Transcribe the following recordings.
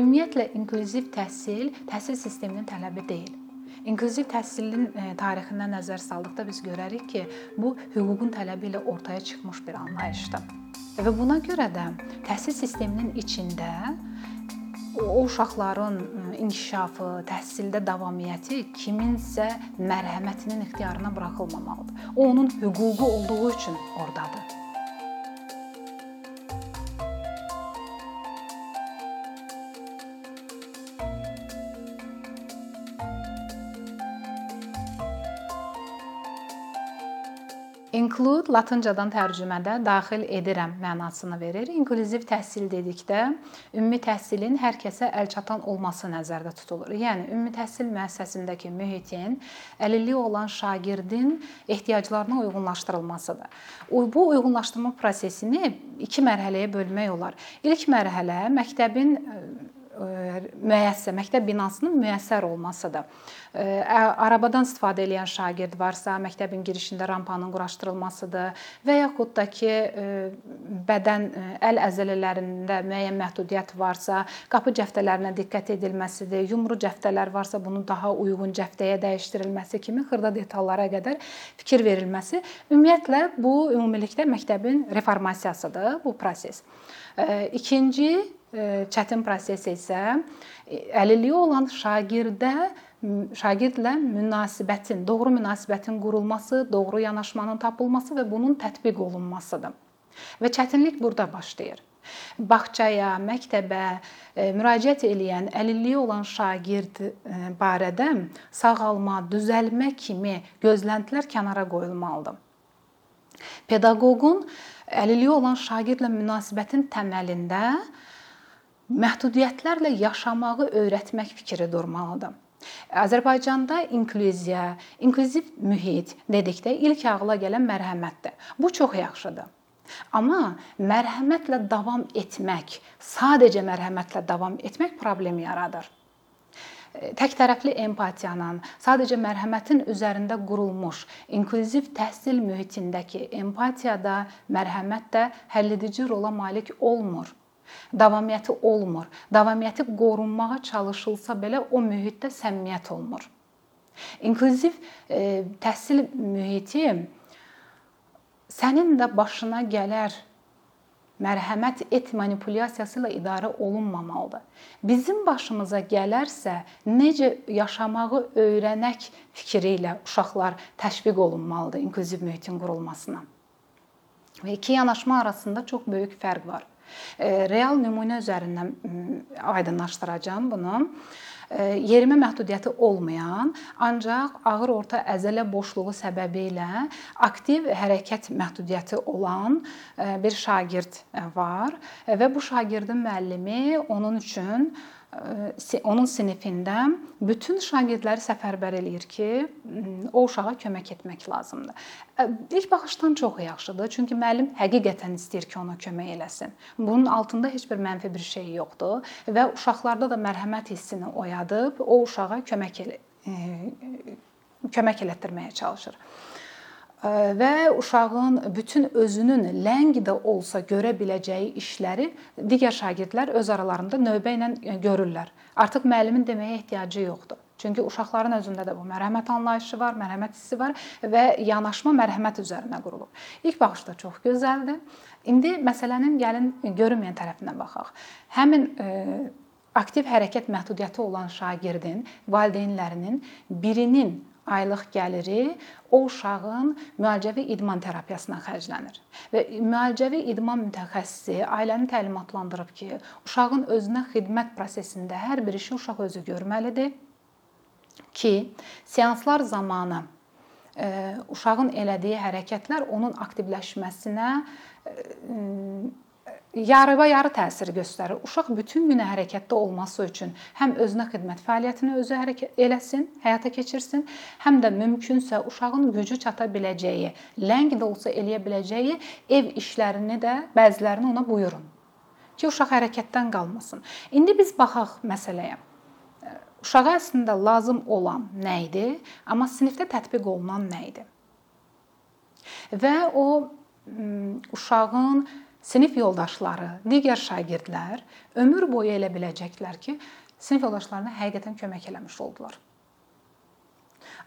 Ümumiyyətlə inklüziv təhsil təhsil sisteminin tələbi deyil. İnklüziv təhsilin e, tarixindən nəzər saldıqda biz görərik ki, bu hüququn tələbi ilə ortaya çıxmış bir anlayışdır. Və buna görə də təhsil sisteminin içində o uşaqların inkişafı, təhsildə davamiyyəti kiminsə mərhəmətinin ixtiyarına buraxılmamalıdır. O onun hüququ olduğu üçün ordadır. Include latıncadan tərcümədə daxil edirəm mənasını verir. İnklüziv təhsil dedikdə ümumi təhsilin hər kəsə əlçatan olması nəzərdə tutulur. Yəni ümumi təhsil müəssisəsindəki mühitin əlilliyi olan şagirdin ehtiyaclarına uyğunlaşdırılmasıdır. Bu uyğunlaşdırma prosesini 2 mərhələyə bölmək olar. İlk mərhələ məktəbin müəyyəsə məktəb binasının müəssər olmasıdır. Arabadan istifadə edən şagird varsa, məktəbin girişində rampanın quraşdırılmasıdır və yaxud da ki, bədən əl əzələlərində müəyyən məhdudiyyət varsa, qapı cəftələrinə diqqət edilməsidir. Yumru cəftələr varsa, bunu daha uyğun cəftəyə dəyişdirilməsi kimi xırda detallara qədər fikir verilməsi. Ümumiyyətlə bu ümumilikdə məktəbin reformasiyasıdır bu proses. İkinci çətin proses isə əlilliyi olan şagirdə şagirdlə münasibətin, doğru münasibətin qurulması, doğru yanaşmanın tapılması və bunun tətbiq olunmasıdır. Və çətinlik burada başlayır. Bağçaya, məktəbə müraciət edən əlilliyi olan şagird barədə sağalma, düzəlmə kimi gözləntilər kənara qoyulmalıdır. Pedaqoqun əlilliyi olan şagirdlə münasibətin təməlində məhdudiyyətlərlə yaşamağı öyrətmək fikri durmalıdır. Azərbaycanda inklüziya, inklüziv mühit dedikdə ilk ağla gələn mərhəmətdir. Bu çox yaxşıdır. Amma mərhəmətlə davam etmək, sadəcə mərhəmətlə davam etmək problem yaradır. Tək tərəfli empatiyanın, sadəcə mərhəmətin üzərində qurulmuş inklüziv təhsil mühitindəki empatiyada mərhəmət də həlledici rola malik olmur davamiyyəti olmur. Davamiyyəti qorunmağa çalışılsa belə o mühitdə səmimiyyət olmur. İnklüziv e, təhsil mühiti sənin də başına gələr mərhəmət et manipulyasiyası ilə idarə olunmamalıdır. Bizim başımıza gələrsə, necə yaşamağı öyrənək fikri ilə uşaqlar təşviq olunmalıdır inklüziv mühitin qurulmasına. Və iki yanaşma arasında çox böyük fərq var. Real nümunə üzərindən aydınlaşdıracağam bunu. Yerimə məhdudiyyəti olmayan, ancaq ağır orta əzələ boşluğu səbəbilə aktiv hərəkət məhdudiyyəti olan bir şagird var. Və bu şagirdin müəllimi onun üçün onun sinifində bütün şagirdləri səfərbər eləyir ki, o uşağa kömək etmək lazımdır. İlk baxışdan çox yaxşıdır, çünki müəllim həqiqətən istəyir ki, ona kömək eləsin. Bunun altında heç bir mənfi bir şey yoxdur və uşaqlarda da mərhəmət hissini oyadıb o uşağa kömək elə kömək elətdirməyə çalışır və uşağın bütün özünün ləng də olsa görə biləcəyi işləri digər şagirdlər öz aralarında növbə ilə görürlər. Artıq müəllimin deməyə ehtiyacı yoxdur. Çünki uşaqların özündə də bu mərhəmət anlayışı var, mərhəmət hissi var və yanaşma mərhəmət üzərinə qurulub. İlk baxışda çox gözəldir. İndi məsələnin gəlin görünməyən tərəfindən baxaq. Həmin aktiv hərəkət məhdudiyyəti olan şagirdin valideynlərinin birinin aylıq gəliri o uşağın müalicəvi idman terapiyasına xərclənir. Və müalicəvi idman mütəxəssisi ailəni təlimatlandırıb ki, uşağın özünə xidmət prosesində hər bir işi uşaq özü görməlidir ki, seanslar zamanı e, uşağın elədiyi hərəkətlər onun aktivləşməsinə e, yarıba-yarı təsir göstərir. Uşaq bütün günə hərəkətdə olması üçün həm özünə xidmət fəaliyyətini özü hərəkət eləsin, həyata keçirsin, həm də mümkünsə uşağın gücü çata biləcəyi, ləng də olsa eləyə biləcəyi ev işlərini də bəzilərini ona buyurun ki, uşaq hərəkətdən qalmasın. İndi biz baxaq məsələyə. Uşağa əslində lazım olan nə idi, amma sinifdə tətbiq olunan nə idi? Və o uşağın sinif yoldaşları, digər şagirdlər ömür boyu elə biləcəklər ki, sinif yoldaşlarına həqiqətən kömək eləmiş oldular.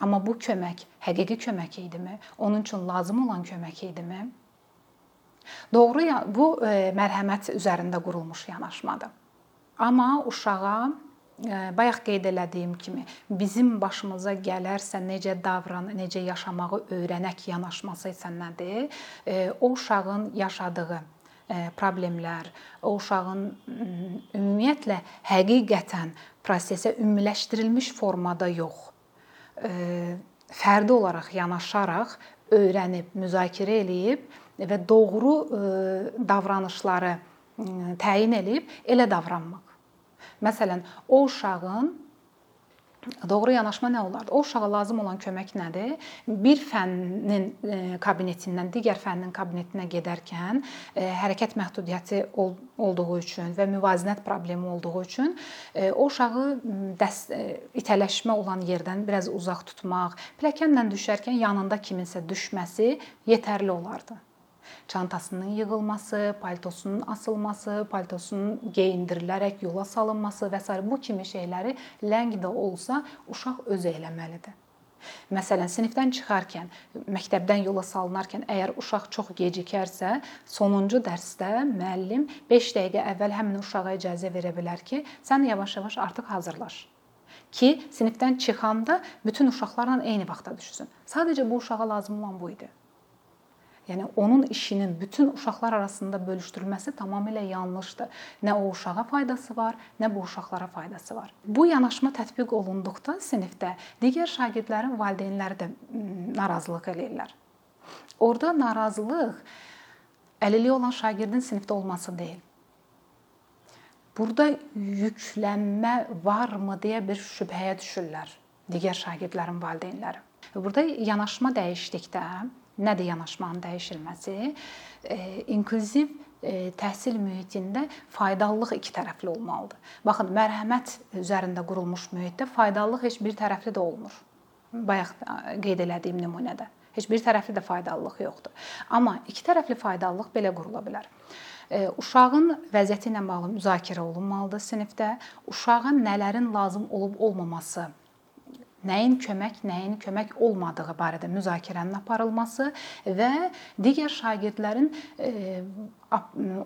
Amma bu kömək həqiqi kömək idimi? Onun üçün lazım olan kömək idimi? Doğru bu e, mərhəmət üzərində qurulmuş yanaşmadır. Amma uşağa e, bayaq qeyd elədiyim kimi bizim başımıza gələrsə necə davran, necə yaşamağı öyrənək yanaşması isə nədir? E, o uşağın yaşadığı problemlər, o uşağın ümumiyyətlə həqiqətən prosesə ümumiləşdirilmiş formada yox, fərdi olaraq yanaşaraq öyrənib, müzakirə eləyib və doğru davranışları təyin eləyib elə davranmaq. Məsələn, o uşağın Doğru yanaşma nə olardı? O uşağa lazım olan kömək nədir? Bir fənnin e, kabinetindən digər fənnin kabinetinə gedərkən e, hərəkət məhdudiyyəti olduğu üçün və müvazinət problemi olduğu üçün e, o uşağı dəst itələşmə olan yerdən biraz uzaq tutmaq, pilləkənlə düşərkən yanında kiminsə düşməsi yetərli olardı çantasının yığılması, paltosunun asılması, paltosunun geyindirilərək yola salınması və s. bu kimi şeyləri ləng də olsa uşaq özü eləməlidir. Məsələn, sinifdən çıxarkən, məktəbdən yola salınarkən əgər uşaq çox gecikərsə, sonuncu dərsdə müəllim 5 dəqiqə əvvəl həmin uşağa icazə verə bilər ki, sən yavaş-yavaş artıq hazırlaş ki, sinifdən çıxanda bütün uşaqlarla eyni vaxtda düşsün. Sadəcə bu uşağa lazım olan bu idi. Yəni onun işinin bütün uşaqlar arasında bölüşdürülməsi tamamilə yanlışdır. Nə o uşağa faydası var, nə bu uşaqlara faydası var. Bu yanaşma tətbiq olunduqda sinifdə digər şagirdlərin valideynləri də narazılıq eləyirlər. Orda narazılıq əlilliyi olan şagirdin sinifdə olması deyil. Burada yüklənmə varmı deyə bir şübhəyə düşürlər digər şagirdlərin valideynləri. Burada yanaşma dəyişdikdə Nədir yanaşmanın dəyişilməsi? İnklüziv təhsil mühitində faydalılıq iki tərəfli olmalıdır. Baxın, mərhəmət üzərində qurulmuş mühitdə faydalılıq heç bir tərəfli də olmur. Bayaq qeyd elədiyim nümunədə heç bir tərəfli də faydalılıq yoxdur. Amma iki tərəfli faydalılıq belə qurula bilər. Uşağın vəziyyəti ilə bağlı müzakirə olunmalıdır sinifdə. Uşağa nələrin lazım olub olmaması nəyin kömək, nəyin kömək olmadığı barədə müzakirənin aparılması və digər şagirdlərin e,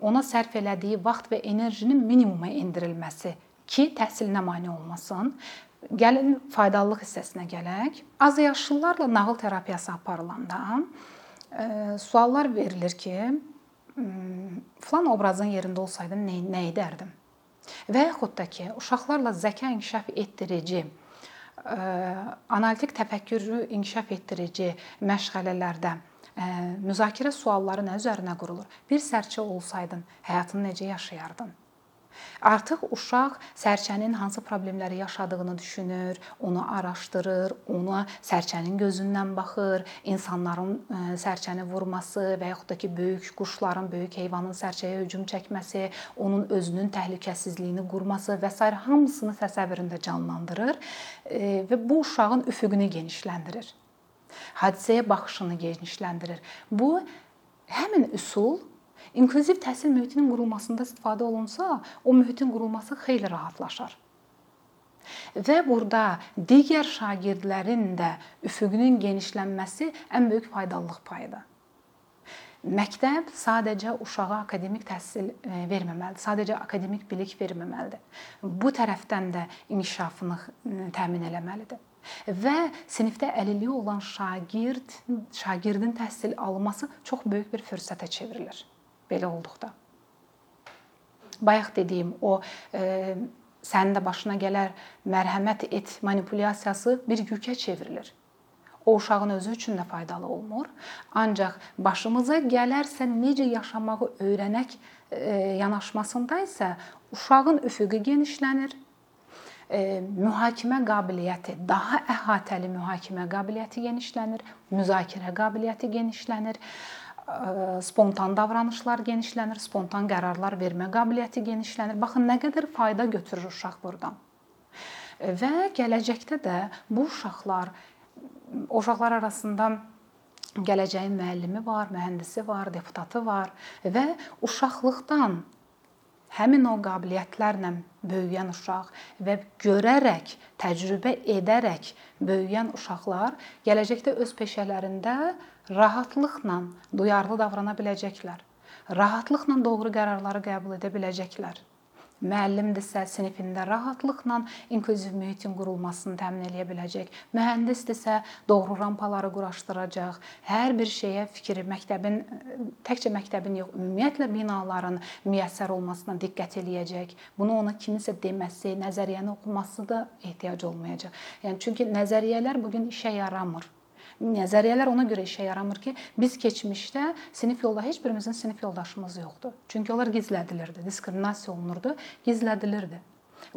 ona sərf elədiyi vaxt və enerjinin minimuma endirilməsi ki, təhsilinə mane olmasın. Gəlin faydalılıq hissəsinə gələk. Az yaşlılarla nağıl terapiyası aparılanda e, suallar verilir ki, falan obrazın yerində olsaydım nə, nə edərdim? Və yaxud da ki, uşaqlarla zəka inkişaf etdirici analitik təfəkkürü inkişaf etdirici məşğələlərdə müzakirə sualları nə üzərinə qurulur? Bir sərçə olsaydın, həyatını necə yaşayardın? Artıq uşaq sərçənin hansı problemləri yaşadığını düşünür, onu araşdırır, ona sərçənin gözündən baxır, insanların e, sərçəni vurması və yaxud da ki, böyük quşların, böyük heyvanın sərçəyə hücum çəkməsi, onun özünün təhlükəsizliyini qurması və s. hamısını təsəvvüründə canlandırır e, və bu uşağın üfüqünü genişləndirir. Hadisəyə baxışını genişləndirir. Bu həmin üsul İnklüziv təhsil mühitinin qurulmasında istifadə olunsa, o mühitin qurulması xeyli rahatlaşar. Və burada digər şagirdlərin də üfüqünün genişlənməsi ən böyük faydalılıq payıdır. Məktəb sadəcə uşağa akademik təhsil e, verməməlidir. Sadəcə akademik bilik verməməlidir. Bu tərəfdən də inkişafını e, təmin etməlidir. Və sinifdə əlilliyi olan şagird, şagirdin təhsil alması çox böyük bir fürsətə çevrilir belə olduqda. Bayaq dediyim o e, sənin də başına gələr mərhəmət et manipulyasiyası bir yükə çevrilir. O uşağın özü üçün də faydalı olmur. Ancaq başımıza gələrsə necə yaşamağı öyrənək e, yanaşmasında isə uşağın üfüqü genişlənir, e, mühakimə qabiliyyəti, daha əhatəli mühakimə qabiliyyəti genişlənir, müzakirə qabiliyyəti genişlənir spontan davranışlar genişlənir, spontan qərarlar vermə qabiliyyəti genişlənir. Baxın nə qədər fayda götürür uşaq burdan. Və gələcəkdə də bu uşaqlar uşaqlar arasında gələcəyin müəllimi var, mühəndisi var, deputatı var və uşaqlıqdan həmin o qabiliyyətlərlə böyüyən uşaq və görərək, təcrübə edərək böyüyən uşaqlar gələcəkdə öz peşələrində rahatlıqla duyarlı davrana biləcəklər. Rahatlıqla doğru qərarları qəbul edə biləcəklər müəllimdirsə sinifində rahatlıqla inklüziv mühitin qurulmasını təmin edə biləcək. Mühəndisdirsə doğru rampaları quraşdıracaq. Hər bir şeyə fikri məktəbin təkcə məktəbin yox, ümumiyyətlə binaların müyəssər olmasına diqqət eləyəcək. Bunu ona kiminsə deməsi, nəzəriyyəni oxuması da ehtiyac olmayacaq. Yəni çünki nəzəriyyələr bu gün işə yaramır. Nəzəriyyələr ona görə işə yaramır ki, biz keçmişdə sinif yolda heç birimizin sinif yoldaşımız yoxdur. Çünki onlar gizlədilirdi, diskriminasiya olunurdu, gizlədilirdi.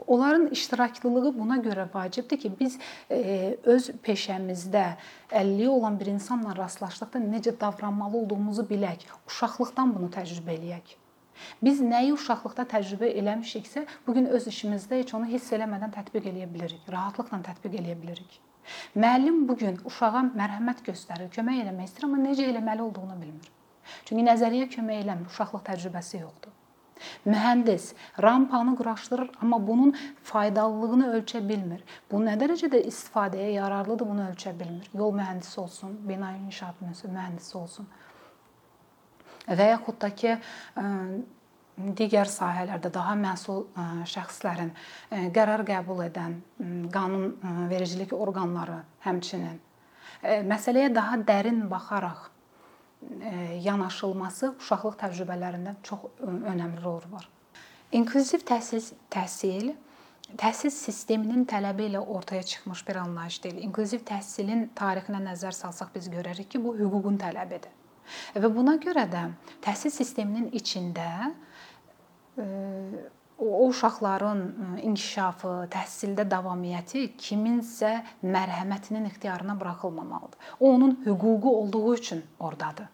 Onların iştiraklılığı buna görə vacibdir ki, biz e, öz peşəmizdə 50 olan bir insanla rastlaşdıqda necə davranmalı olduğumuzu bilək, uşaqlıqdan bunu təcrübə eləyək. Biz nəyi uşaqlıqda təcrübə eləmişiksə, bu gün öz işimizdə heç onu hiss eləmədən tətbiq eləyə bilirik, rahatlıqla tətbiq eləyə bilirik. Müəllim bu gün uşağa mərhəmət göstərir, kömək eləmək istəyir, amma necə eləməli olduğunu bilmir. Çünki nəzəriyyə kömək eləmir, uşaqlıq təcrübəsi yoxdur. Mühəndis rampanı quraşdırır, amma bunun faydalılığını ölçə bilmir. Bu nə dərəcədə istifadəyə yararlıdır, bunu ölçə bilmir. Yol mühəndisi olsun, bina inşaat mühəndisi olsun. Və yaxud da ki, digər sahələrdə daha məsul şəxslərin qərar qəbul edən qanun vericilik orqanları həmçinin məsələyə daha dərin baxaraq yanaşılması uşaqlıq təcrübələrində çox önəmli rol var. İnklüziv təhsil təhsil təhsil sisteminin tələbi ilə ortaya çıxmış bir anlayış deyil. İnklüziv təhsilin tarixinə nəzər salsaq biz görərik ki, bu hüququn tələbidir. Və buna görə də təhsil sisteminin içində o uşaqların inkişafı, təhsildə davamiyyəti kiminsə mərhəmətinin ixtiyarına buraxılmamalıdır. O onun hüququ olduğu üçün ordadır.